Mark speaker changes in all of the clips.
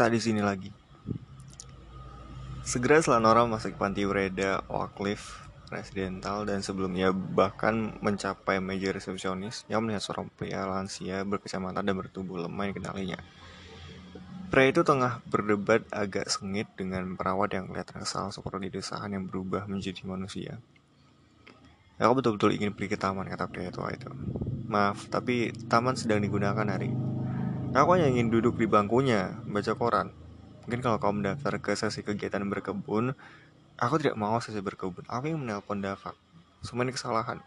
Speaker 1: tak di sini lagi. Segera setelah Nora masuk panti Ureda, Oakleaf, Residental, dan sebelumnya bahkan mencapai meja resepsionis yang melihat seorang pria lansia berkacamata dan bertubuh lemah yang kenalinya. Pria itu tengah berdebat agak sengit dengan perawat yang kelihatan kesal seperti desahan yang berubah menjadi manusia. Aku betul-betul ingin pergi ke taman, kata pria tua itu. Maaf, tapi taman sedang digunakan hari. Aku hanya ingin duduk di bangkunya, baca koran. Mungkin kalau kau mendaftar ke sesi kegiatan berkebun, aku tidak mau sesi berkebun. Aku ingin menelpon Davak. Semua ini kesalahan.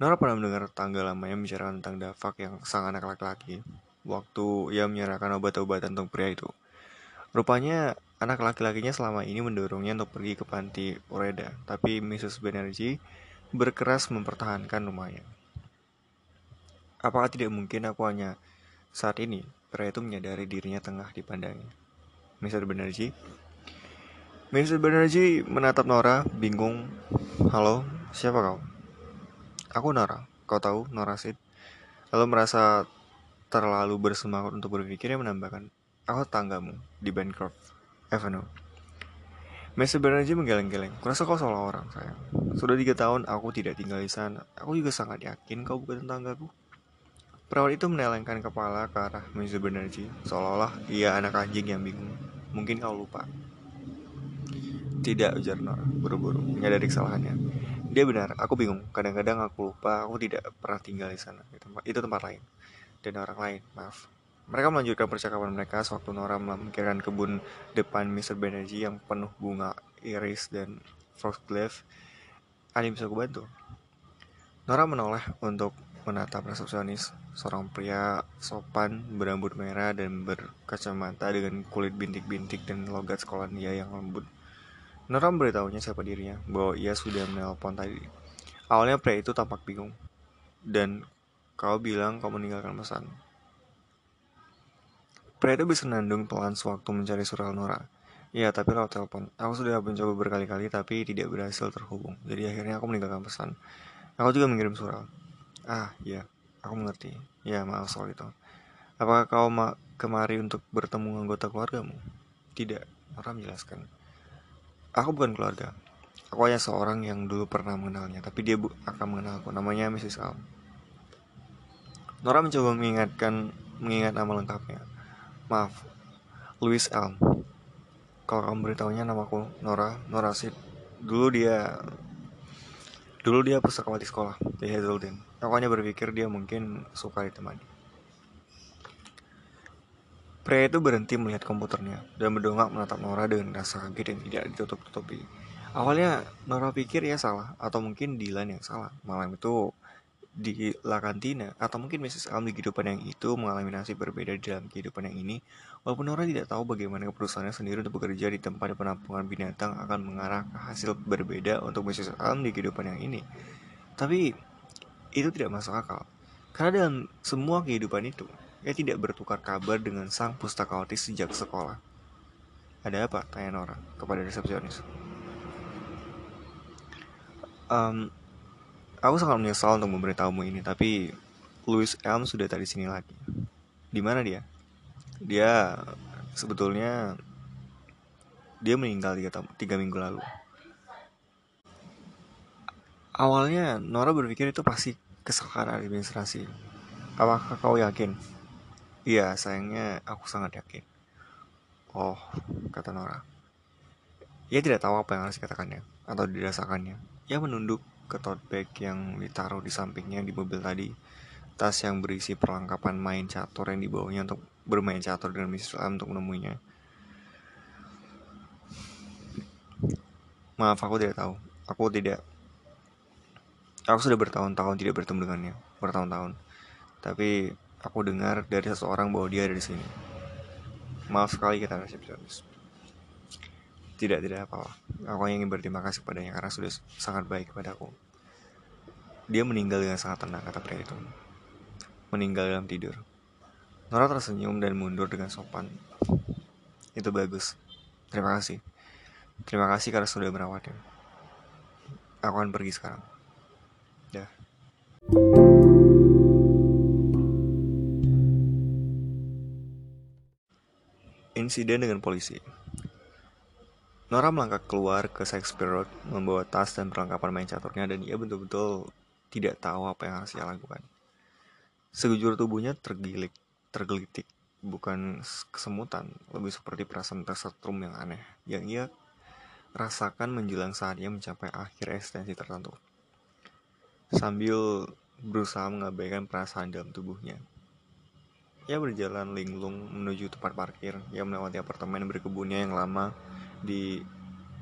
Speaker 1: Nora pernah mendengar tangga lamanya membicarakan tentang Davak yang sang anak laki-laki. Waktu ia menyerahkan obat-obatan untuk pria itu. Rupanya anak laki-lakinya selama ini mendorongnya untuk pergi ke panti Oreda, tapi Mrs. Banerjee berkeras mempertahankan rumahnya. Apakah tidak mungkin aku hanya saat ini pria itu menyadari dirinya tengah dipandangi? Mr. Banerjee? Mr. Banerjee menatap Nora, bingung. Halo, siapa kau? Aku Nora. Kau tahu Nora Sid? Lalu merasa terlalu bersemangat untuk berpikir yang menambahkan, aku tanggamu di Bancroft Avenue. Mr. Banerjee menggeleng-geleng. Kurasa kau salah orang, sayang. Sudah tiga tahun aku tidak tinggal di sana. Aku juga sangat yakin kau bukan tetanggaku. Perawat itu menelengkan kepala ke arah Mr. Banerjee, seolah-olah ia anak anjing yang bingung. Mungkin kau lupa. Tidak, ujar Nora, buru-buru, menyadari kesalahannya. Dia benar, aku bingung. Kadang-kadang aku lupa, aku tidak pernah tinggal di sana. Itu tempat lain. Dan orang lain, maaf. Mereka melanjutkan percakapan mereka sewaktu Nora memikirkan kebun depan Mr. Banerjee yang penuh bunga iris dan foxglove. Ada yang bisa aku bantu? Nora menoleh untuk menatap resepsionis, seorang pria sopan berambut merah dan berkacamata dengan kulit bintik-bintik dan logat sekolah dia yang lembut. Nora memberitahunya siapa dirinya, bahwa ia sudah menelpon tadi. Awalnya pria itu tampak bingung, dan kau bilang kau meninggalkan pesan. Pria itu bisa nandung pelan sewaktu mencari surau Nora. Ya, tapi lewat telepon. Aku sudah mencoba berkali-kali tapi tidak berhasil terhubung. Jadi akhirnya aku meninggalkan pesan. Aku juga mengirim surau. Ah, ya, aku mengerti. Ya, maaf soal itu. Apakah kau ma kemari untuk bertemu anggota keluargamu? Tidak, Nora menjelaskan. Aku bukan keluarga. Aku hanya seorang yang dulu pernah mengenalnya, tapi dia akan mengenalku. Namanya Mrs. Al. Nora mencoba mengingatkan mengingat nama lengkapnya. Maaf, Louis Elm. Kalau kamu beritahunya namaku Nora, Nora Sid. Dulu dia Dulu dia pusaka di sekolah di Hazelden. Aku berpikir dia mungkin suka ditemani. Pria itu berhenti melihat komputernya dan berdongak menatap Nora dengan rasa kaget yang tidak ditutup-tutupi. Awalnya Nora pikir ia salah atau mungkin Dylan yang salah. Malam itu di La Cantina atau mungkin Mrs. Elm di kehidupan yang itu mengalami nasib berbeda dalam kehidupan yang ini walaupun Nora tidak tahu bagaimana perusahaannya sendiri untuk bekerja di tempat penampungan binatang akan mengarah ke hasil berbeda untuk Mrs. Elm di kehidupan yang ini tapi itu tidak masuk akal karena dalam semua kehidupan itu ia tidak bertukar kabar dengan sang pustakawatis sejak sekolah ada apa? tanya Nora kepada resepsionis um, Aku sangat menyesal untuk memberitahumu ini, tapi Louis Elm sudah tadi sini lagi. Di mana dia? Dia sebetulnya dia meninggal tiga, tiga minggu lalu. Awalnya Nora berpikir itu pasti kesalahan administrasi. Apakah kau yakin? Iya, sayangnya aku sangat yakin. Oh, kata Nora. Ia tidak tahu apa yang harus dikatakannya atau dirasakannya. Ia menunduk ke tote bag yang ditaruh di sampingnya di mobil tadi. Tas yang berisi perlengkapan main catur yang dibawanya untuk bermain catur dengan Mrs. Lam untuk menemuinya. Maaf, aku tidak tahu. Aku tidak. Aku sudah bertahun-tahun tidak bertemu dengannya, bertahun-tahun. Tapi aku dengar dari seseorang bahwa dia ada di sini. Maaf sekali kita resepsionis. Tidak, tidak apa-apa. Aku ingin berterima kasih kepadanya karena sudah sangat baik kepadaku. Dia meninggal dengan sangat tenang, kata pria itu. Meninggal dalam tidur. Nora tersenyum dan mundur dengan sopan. Itu bagus. Terima kasih. Terima kasih karena sudah merawatnya. Aku akan pergi sekarang. Insiden dengan polisi Nora melangkah keluar ke Shakespeare Road membawa tas dan perlengkapan main caturnya dan ia betul-betul tidak tahu apa yang harus ia lakukan. Sekujur tubuhnya tergilik, tergelitik, bukan kesemutan, lebih seperti perasaan tersetrum yang aneh, yang ia rasakan menjelang saatnya mencapai akhir eksistensi tertentu. Sambil berusaha mengabaikan perasaan dalam tubuhnya. Ia berjalan linglung menuju tempat parkir yang melewati apartemen berkebunnya yang lama di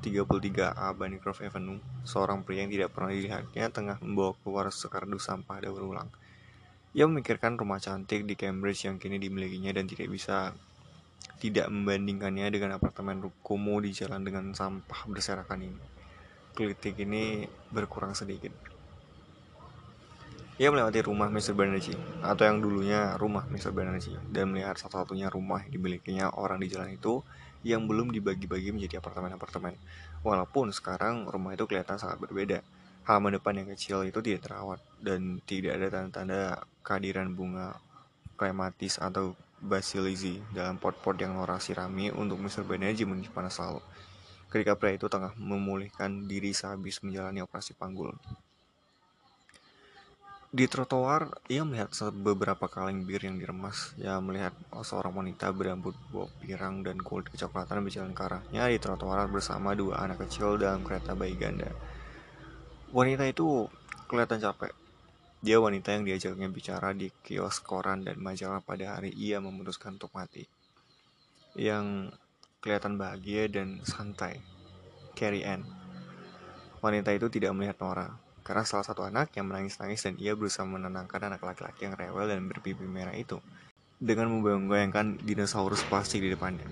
Speaker 1: 33A Bancroft Avenue, seorang pria yang tidak pernah dilihatnya tengah membawa keluar sekardus sampah daur ulang. Ia memikirkan rumah cantik di Cambridge yang kini dimilikinya dan tidak bisa tidak membandingkannya dengan apartemen kumuh di jalan dengan sampah berserakan ini. Klitik ini berkurang sedikit. Ia melewati rumah Mr. Banerjee, atau yang dulunya rumah Mr. Banerjee, dan melihat satu-satunya rumah yang dimilikinya orang di jalan itu yang belum dibagi-bagi menjadi apartemen-apartemen. Walaupun sekarang rumah itu kelihatan sangat berbeda. Halaman depan yang kecil itu tidak terawat dan tidak ada tanda-tanda kehadiran bunga klematis atau basilisi dalam pot-pot yang Nora sirami untuk Mr. Banerjee menyimpan selalu. Ketika pria itu tengah memulihkan diri sehabis menjalani operasi panggul. Di trotoar, ia melihat beberapa kaleng bir yang diremas. Ia melihat seorang wanita berambut bob pirang dan kulit kecoklatan berjalan ke arahnya di trotoar bersama dua anak kecil dalam kereta bayi ganda. Wanita itu kelihatan capek. Dia wanita yang diajaknya bicara di kios koran dan majalah pada hari ia memutuskan untuk mati. Yang kelihatan bahagia dan santai. Carrie Ann. Wanita itu tidak melihat Nora karena salah satu anak yang menangis-nangis dan ia berusaha menenangkan anak laki-laki yang rewel dan berpipi merah itu dengan membayang-bayangkan dinosaurus plastik di depannya.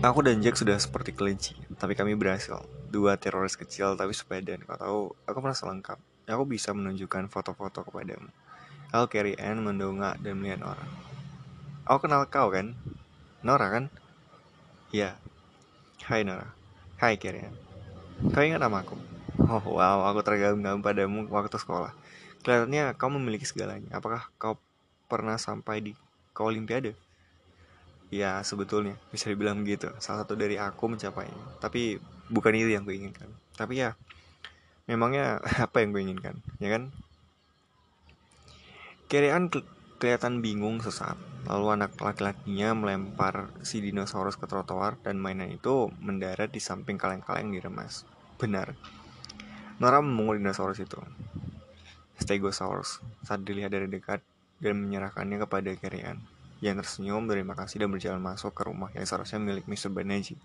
Speaker 1: Aku dan Jack sudah seperti kelinci, tapi kami berhasil. Dua teroris kecil tapi sepeda. Kau tahu, aku merasa lengkap. Aku bisa menunjukkan foto-foto kepadamu. Al Carrie Ann mendongak dan melihat Nora. Aku kenal kau kan? Nora kan? Iya. Hai Nora. Hai Carrie Ann. Kau ingat nama aku? Oh wow, aku tergagum-gagum padamu waktu sekolah. Kelihatannya kau memiliki segalanya. Apakah kau pernah sampai di kau olimpiade? Ya, sebetulnya bisa dibilang begitu. Salah satu dari aku mencapainya. Tapi bukan itu yang kuinginkan. Tapi ya, memangnya apa yang kuinginkan, ya kan? Kirian kelihatan bingung sesaat. Lalu anak laki-lakinya melempar si dinosaurus ke trotoar dan mainan itu mendarat di samping kaleng-kaleng diremas. Benar. Nora memungut dinosaurus itu. Stegosaurus saat dilihat dari dekat dan menyerahkannya kepada Kerian yang tersenyum terima kasih dan berjalan masuk ke rumah yang seharusnya milik Mr. Banerjee.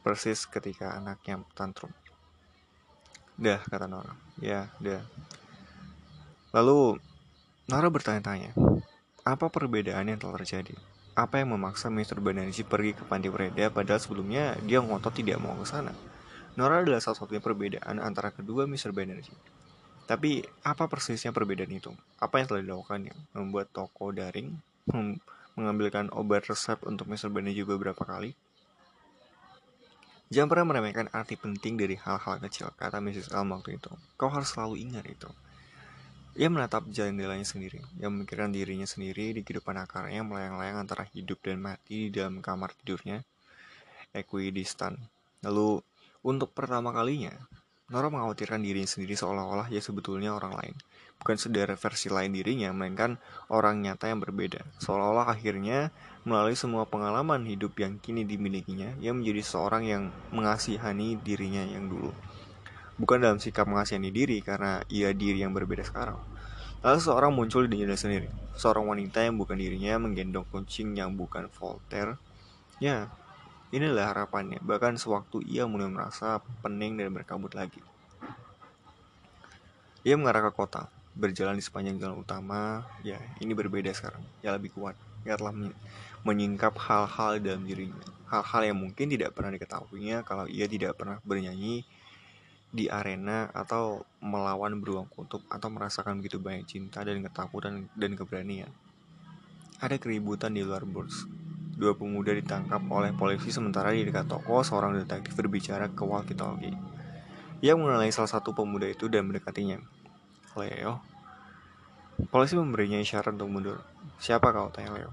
Speaker 1: Persis ketika anaknya tantrum. Dah, kata Nora. Ya, dah. Lalu, Nora bertanya-tanya, apa perbedaan yang telah terjadi? Apa yang memaksa Mr. Banerjee pergi ke Panti Preda padahal sebelumnya dia ngotot tidak mau ke sana? Nora adalah salah satunya perbedaan antara kedua Mr. Banerjee. Tapi apa persisnya perbedaan itu? Apa yang telah dilakukannya? Membuat toko daring, mengambilkan obat resep untuk Mr. Banerjee beberapa kali? Jangan pernah meremehkan arti penting dari hal-hal kecil, kata Mrs. Elm waktu itu. Kau harus selalu ingat itu. Ia menatap jendelanya sendiri, yang memikirkan dirinya sendiri di kehidupan akarnya melayang-layang antara hidup dan mati di dalam kamar tidurnya, equidistant. Lalu, untuk pertama kalinya, Nora mengkhawatirkan dirinya sendiri seolah-olah ia sebetulnya orang lain. Bukan sederet versi lain dirinya, melainkan orang nyata yang berbeda. Seolah-olah akhirnya, melalui semua pengalaman hidup yang kini dimilikinya, ia menjadi seorang yang mengasihani dirinya yang dulu bukan dalam sikap mengasihani diri karena ia diri yang berbeda sekarang. Lalu seorang muncul di dirinya sendiri, seorang wanita yang bukan dirinya menggendong kucing yang bukan Voltaire. Ya, inilah harapannya. Bahkan sewaktu ia mulai merasa pening dan berkabut lagi. Ia mengarah ke kota, berjalan di sepanjang jalan utama. Ya, ini berbeda sekarang. Ya lebih kuat. Ia telah menyingkap hal-hal dalam dirinya. Hal-hal yang mungkin tidak pernah diketahuinya kalau ia tidak pernah bernyanyi di arena atau melawan beruang kutub atau merasakan begitu banyak cinta dan ketakutan dan keberanian. Ada keributan di luar burs. Dua pemuda ditangkap oleh polisi sementara di dekat toko seorang detektif berbicara ke walkie-talkie. Ia mengenali salah satu pemuda itu dan mendekatinya. Leo. Polisi memberinya isyarat untuk mundur. Siapa kau? Tanya Leo.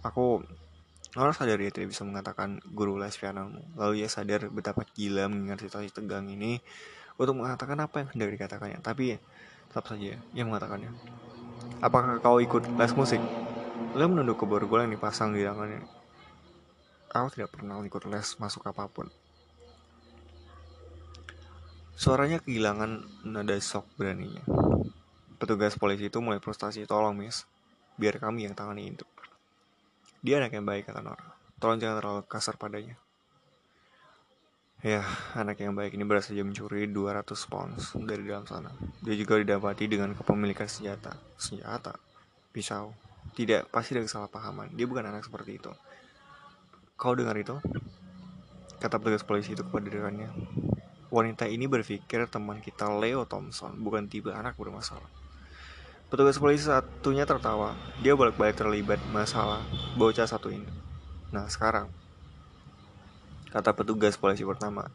Speaker 1: Aku Nora sadar ia tidak bisa mengatakan guru les pianomu. Lalu ia sadar betapa gila mengingat situasi tegang ini untuk mengatakan apa yang hendak dikatakannya. Tapi tetap saja ia mengatakannya. Apakah kau ikut les musik? Leo menunduk ke borgol yang dipasang di tangannya. Aku tidak pernah ikut les masuk apa pun. Suaranya kehilangan nada sok beraninya. Petugas polisi itu mulai frustasi. Tolong, miss. Biar kami yang tangani itu. Dia anak yang baik, kata Nora. Tolong jangan terlalu kasar padanya. Ya, anak yang baik ini saja mencuri 200 pounds dari dalam sana. Dia juga didapati dengan kepemilikan senjata. Senjata? Pisau? Tidak, pasti ada kesalahpahaman. Dia bukan anak seperti itu. Kau dengar itu? Kata petugas polisi itu kepada rekannya. Wanita ini berpikir teman kita Leo Thompson bukan tipe anak bermasalah. Petugas polisi satunya tertawa. Dia balik-balik terlibat masalah bocah satu ini. Nah sekarang, kata petugas polisi pertama,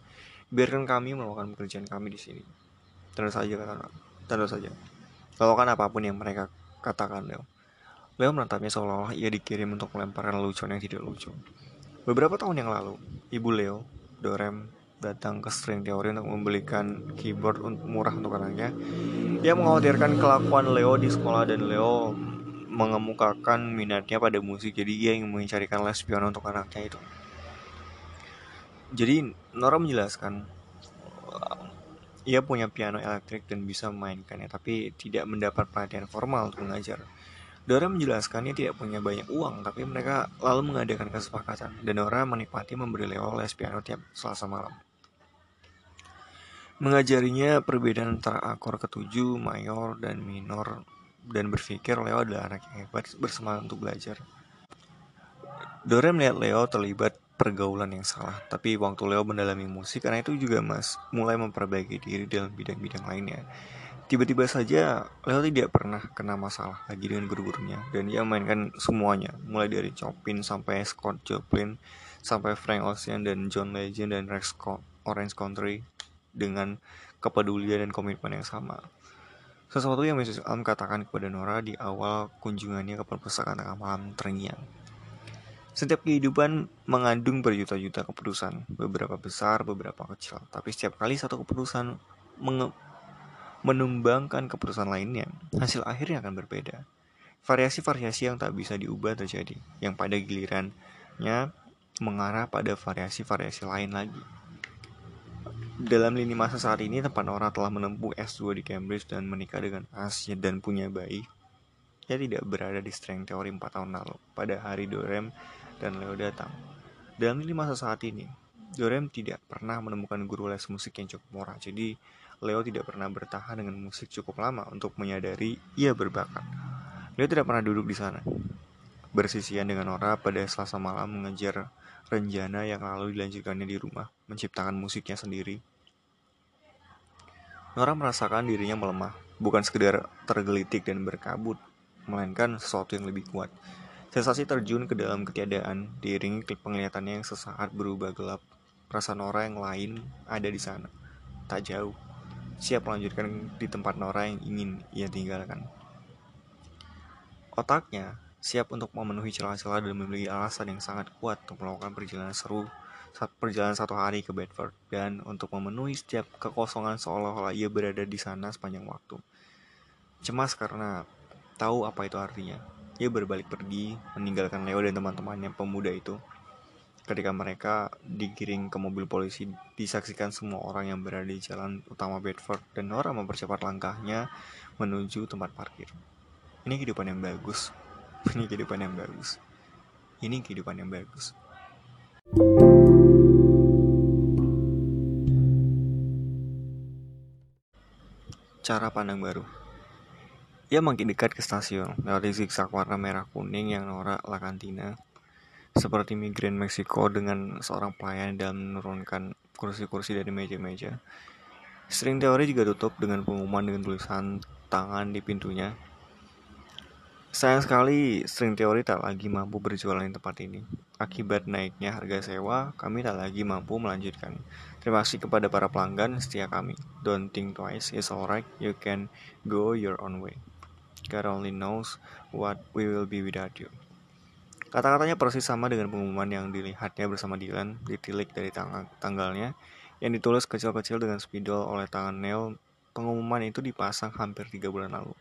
Speaker 1: biarkan kami melakukan pekerjaan kami di sini. Tentu saja kata tentu saja. Lakukan apa pun yang mereka katakan Leo. Leo menatapnya seolah-olah ia dikirim untuk melemparkan lelucon yang tidak lucu. Beberapa tahun yang lalu, ibu Leo, Dorem, datang ke string teori untuk membelikan keyboard murah untuk anaknya. Ia mengkhawatirkan kelakuan Leo di sekolah dan Leo mengemukakan minatnya pada musik jadi ia ingin mencarikan les piano untuk anaknya itu. Jadi Nora menjelaskan ia punya piano elektrik dan bisa memainkannya tapi tidak mendapat perhatian formal untuk mengajar. Dora menjelaskannya tidak punya banyak uang, tapi mereka lalu mengadakan kesepakatan, dan Dora menikmati memberi Leo les piano tiap selasa malam. Mengajarinya perbedaan antara akor ketujuh, mayor, dan minor, dan berpikir Leo adalah anak yang hebat bersemangat untuk belajar. Dora melihat Leo terlibat pergaulan yang salah, tapi waktu Leo mendalami musik, karena itu juga Mas mulai memperbaiki diri dalam bidang-bidang lainnya. Tiba-tiba saja Leo tidak pernah kena masalah lagi dengan guru-gurunya dan dia mainkan semuanya, mulai dari Chopin sampai Scott Joplin, sampai Frank Ocean dan John Legend dan Rex Orange Country dengan kepedulian dan komitmen yang sama. Sesuatu yang Mrs. Alm katakan kepada Nora di awal kunjungannya ke perpustakaan tengah malam terngiang. Setiap kehidupan mengandung berjuta-juta keputusan, beberapa besar, beberapa kecil. Tapi setiap kali satu keputusan menumbangkan keputusan lainnya, hasil akhirnya akan berbeda. Variasi-variasi yang tak bisa diubah terjadi, yang pada gilirannya mengarah pada variasi-variasi lain lagi. Dalam lini masa saat ini, tempat Nora telah menempuh S2 di Cambridge dan menikah dengan Asia dan punya bayi. Ia tidak berada di strength teori 4 tahun lalu, pada hari Dorem dan Leo datang. Dalam lini masa saat ini, Dorem tidak pernah menemukan guru les musik yang cukup murah, jadi Leo tidak pernah bertahan dengan musik cukup lama untuk menyadari ia berbakat. Leo tidak pernah duduk di sana. Bersisian dengan Nora pada selasa malam mengejar Renjana yang lalu dilanjutkannya di rumah, menciptakan musiknya sendiri. Nora merasakan dirinya melemah, bukan sekedar tergelitik dan berkabut, melainkan sesuatu yang lebih kuat. Sensasi terjun ke dalam ketiadaan, diiringi penglihatannya yang sesaat berubah gelap. Perasaan Nora yang lain ada di sana, tak jauh, siap melanjutkan di tempat Nora yang ingin ia tinggalkan. Otaknya siap untuk memenuhi celah-celah dan memiliki alasan yang sangat kuat untuk melakukan perjalanan seru saat perjalanan satu hari ke Bedford dan untuk memenuhi setiap kekosongan seolah-olah ia berada di sana sepanjang waktu. Cemas karena tahu apa itu artinya. Ia berbalik pergi, meninggalkan Leo dan teman-temannya pemuda itu. Ketika mereka digiring ke mobil polisi, disaksikan semua orang yang berada di jalan utama Bedford dan Nora mempercepat langkahnya menuju tempat parkir. Ini kehidupan yang bagus, ini kehidupan yang bagus. Ini kehidupan yang bagus. Cara pandang baru. Ia makin dekat ke stasiun. Lewat zigzag warna merah kuning yang norak La Cantina seperti migran Meksiko dengan seorang pelayan dalam menurunkan kursi-kursi dari meja-meja. String teori juga tutup dengan pengumuman dengan tulisan tangan di pintunya Sayang sekali, string teori tak lagi mampu berjualan di tempat ini. Akibat naiknya harga sewa, kami tak lagi mampu melanjutkan. Terima kasih kepada para pelanggan setia kami. Don't think twice, it's alright, you can go your own way. God only knows what we will be without you. Kata-katanya persis sama dengan pengumuman yang dilihatnya bersama Dylan, ditilik dari tang tanggalnya, yang ditulis kecil-kecil dengan spidol oleh tangan Neil. Pengumuman itu dipasang hampir tiga bulan lalu.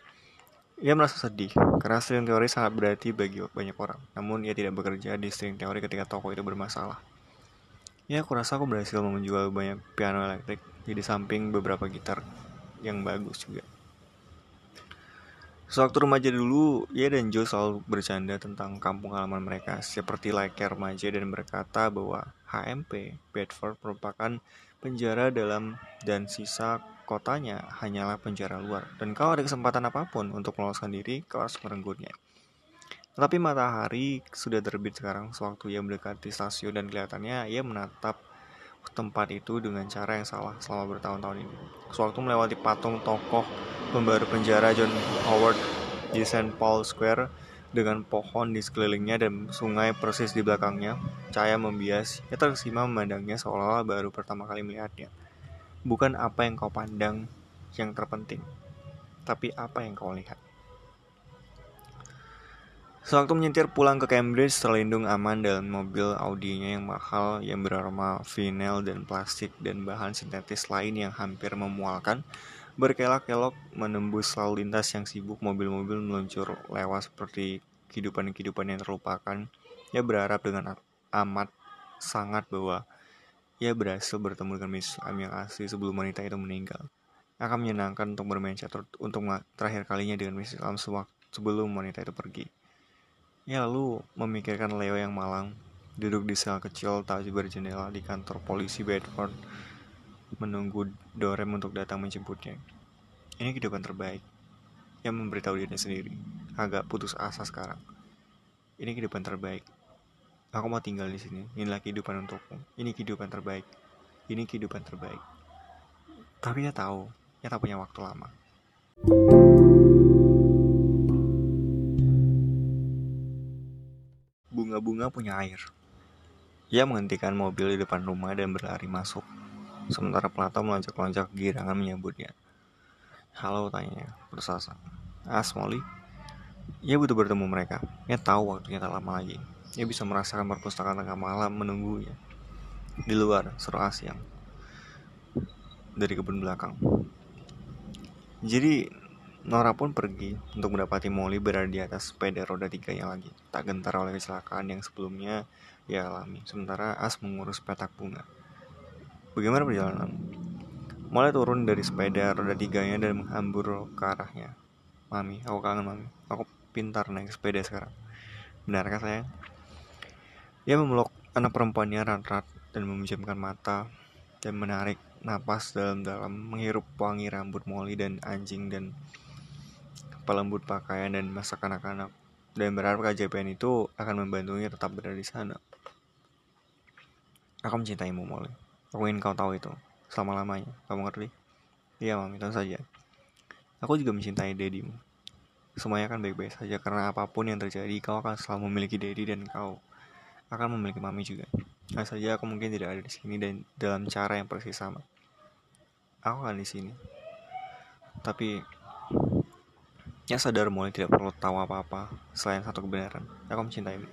Speaker 1: Ia merasa sedih, karena string teori sangat berarti bagi banyak orang. Namun ia tidak bekerja di string teori ketika toko itu bermasalah. Ya, aku rasa aku berhasil menjual banyak piano elektrik, jadi samping beberapa gitar yang bagus juga. Sewaktu remaja dulu, ia dan Joe selalu bercanda tentang kampung halaman mereka, seperti layaknya remaja dan berkata bahwa HMP Bedford merupakan penjara dalam dan sisa kotanya hanyalah penjara luar, dan kau ada kesempatan apa pun untuk meloloskan diri, kau harus merenggutnya. Tetapi matahari sudah terbit sekarang sewaktu ia mendekati stasiun dan kelihatannya ia menatap tempat itu dengan cara yang salah selama bertahun-tahun ini. Sewaktu melewati patung tokoh pembaru penjara John Howard di St. Paul Square dengan pohon di sekelilingnya dan sungai persis di belakangnya, cahaya membias, ia terkesima memandangnya seolah-olah baru pertama kali melihatnya. Bukan apa yang kau pandang yang terpenting, tapi apa yang kau lihat. Sewaktu menyetir pulang ke Cambridge, terlindung aman dalam mobil Audi-nya yang mahal yang beraroma vinyl dan plastik dan bahan sintetis lain yang hampir memualkan, berkelok-kelok menembus lalu lintas yang sibuk mobil-mobil meluncur lewat seperti kehidupan-kehidupan yang terlupakan. Ia berharap dengan amat sangat bahwa ia berhasil bertemu dengan Miss Am yang asli sebelum wanita itu meninggal. Akan menyenangkan untuk bermain catur untuk terakhir kalinya dengan Miss Am sebelum wanita itu pergi. Ya lalu memikirkan Leo yang malang, duduk di sel kecil tak berjendela di kantor polisi Bedford, menunggu Dorem untuk datang menjemputnya. Ini kehidupan terbaik. Yang memberitahu dirinya sendiri, agak putus asa sekarang. Ini kehidupan terbaik. Aku mau tinggal di sini. Inilah kehidupan untukku. Ini kehidupan terbaik. Ini kehidupan terbaik. Tapi dia tahu, dia tak punya waktu lama. bunga-bunga punya air. Ia menghentikan mobil di depan rumah dan berlari masuk. Sementara Plato melonjak-lonjak girangan menyambutnya. Halo, tanya bersasa. As, Molly? Ia butuh bertemu mereka. Ia tahu waktunya tak lama lagi. Ia bisa merasakan perpustakaan tengah malam menunggunya. Di luar, seru siang. Dari kebun belakang. Jadi, Nora pun pergi untuk mendapati Molly berada di atas sepeda roda tiga yang lagi, tak gentar oleh kecelakaan yang sebelumnya ia alami. Sementara As mengurus petak bunga. Bagaimana perjalanan? Molly turun dari sepeda roda tiganya dan menghambur ke arahnya. Mami, aku kangen mami. Aku pintar naik sepeda sekarang. Benarkah sayang? Ia memeluk anak perempuannya rat-rat dan memejamkan mata dan menarik napas dalam-dalam menghirup wangi rambut Molly dan anjing dan pelembut pakaian dan masak anak-anak dan berharap keajaiban itu akan membantunya tetap berada di sana. Aku mencintaimu, Molly. Aku ingin kau tahu itu selama-lamanya. Kamu ngerti? Iya, Mami, tentu saja. Aku juga mencintai Dedimu. Semuanya akan baik-baik saja karena apa pun yang terjadi, kau akan selalu memiliki Dedi dan kau akan memiliki Mami juga. Hanya saja aku mungkin tidak ada di sini dan dalam cara yang persis sama. Aku akan di sini. Tapi Ya sadar Molly tidak perlu tahu apa-apa selain satu kebenaran. Aku mencintaimu.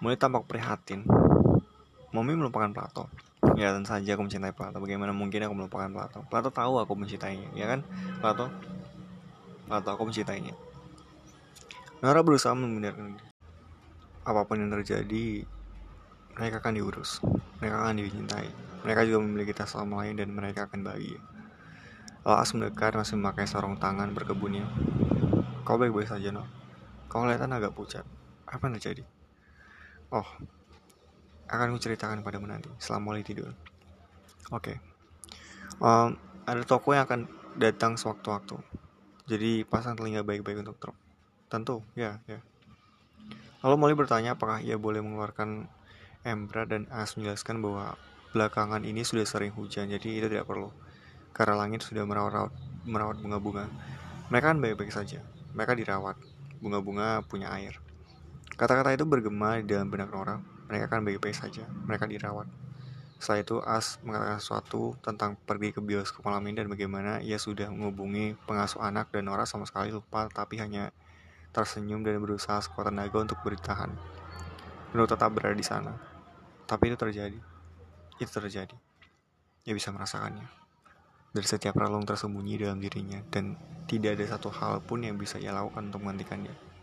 Speaker 1: Molly tampak prihatin. Mami melupakan Plato. Ya tentu saja aku mencintai Plato. Bagaimana mungkin aku melupakan Plato? Plato tahu aku mencintainya, ya kan? Plato, Plato aku mencintainya. Nara berusaha membenarkan apa pun yang terjadi, mereka akan diurus, mereka akan dicintai, mereka juga memiliki tas sama lain dan mereka akan bahagia. Laas mendekat masih memakai sarung tangan berkebunnya. Kau baik-baik saja, no. Kau kelihatan agak pucat. Apa yang terjadi? Oh, akan kuceritakan padamu nanti setelah mulai tidur. Oke. Okay. Um, ada toko yang akan datang sewaktu-waktu. Jadi pasang telinga baik-baik untuk truk. Tentu, ya, ya. Lalu Molly bertanya apakah ia boleh mengeluarkan Embra dan As menjelaskan bahwa belakangan ini sudah sering hujan, jadi itu tidak perlu karena langit sudah merawat merawat bunga-bunga. Mereka kan baik-baik saja. Mereka dirawat. Bunga-bunga punya air. Kata-kata itu bergema di dalam benak Nora. Mereka kan baik-baik saja. Mereka dirawat. Setelah itu As mengatakan sesuatu tentang pergi ke bioskop malam ini dan bagaimana ia sudah menghubungi pengasuh anak dan Nora sama sekali lupa tapi hanya tersenyum dan berusaha sekuat tenaga untuk bertahan. untuk tetap berada di sana. Tapi itu terjadi. Itu terjadi. Dia bisa merasakannya. Dari setiap relung tersembunyi dalam dirinya dan tidak ada satu hal pun yang bisa ia lakukan untuk menghentikannya.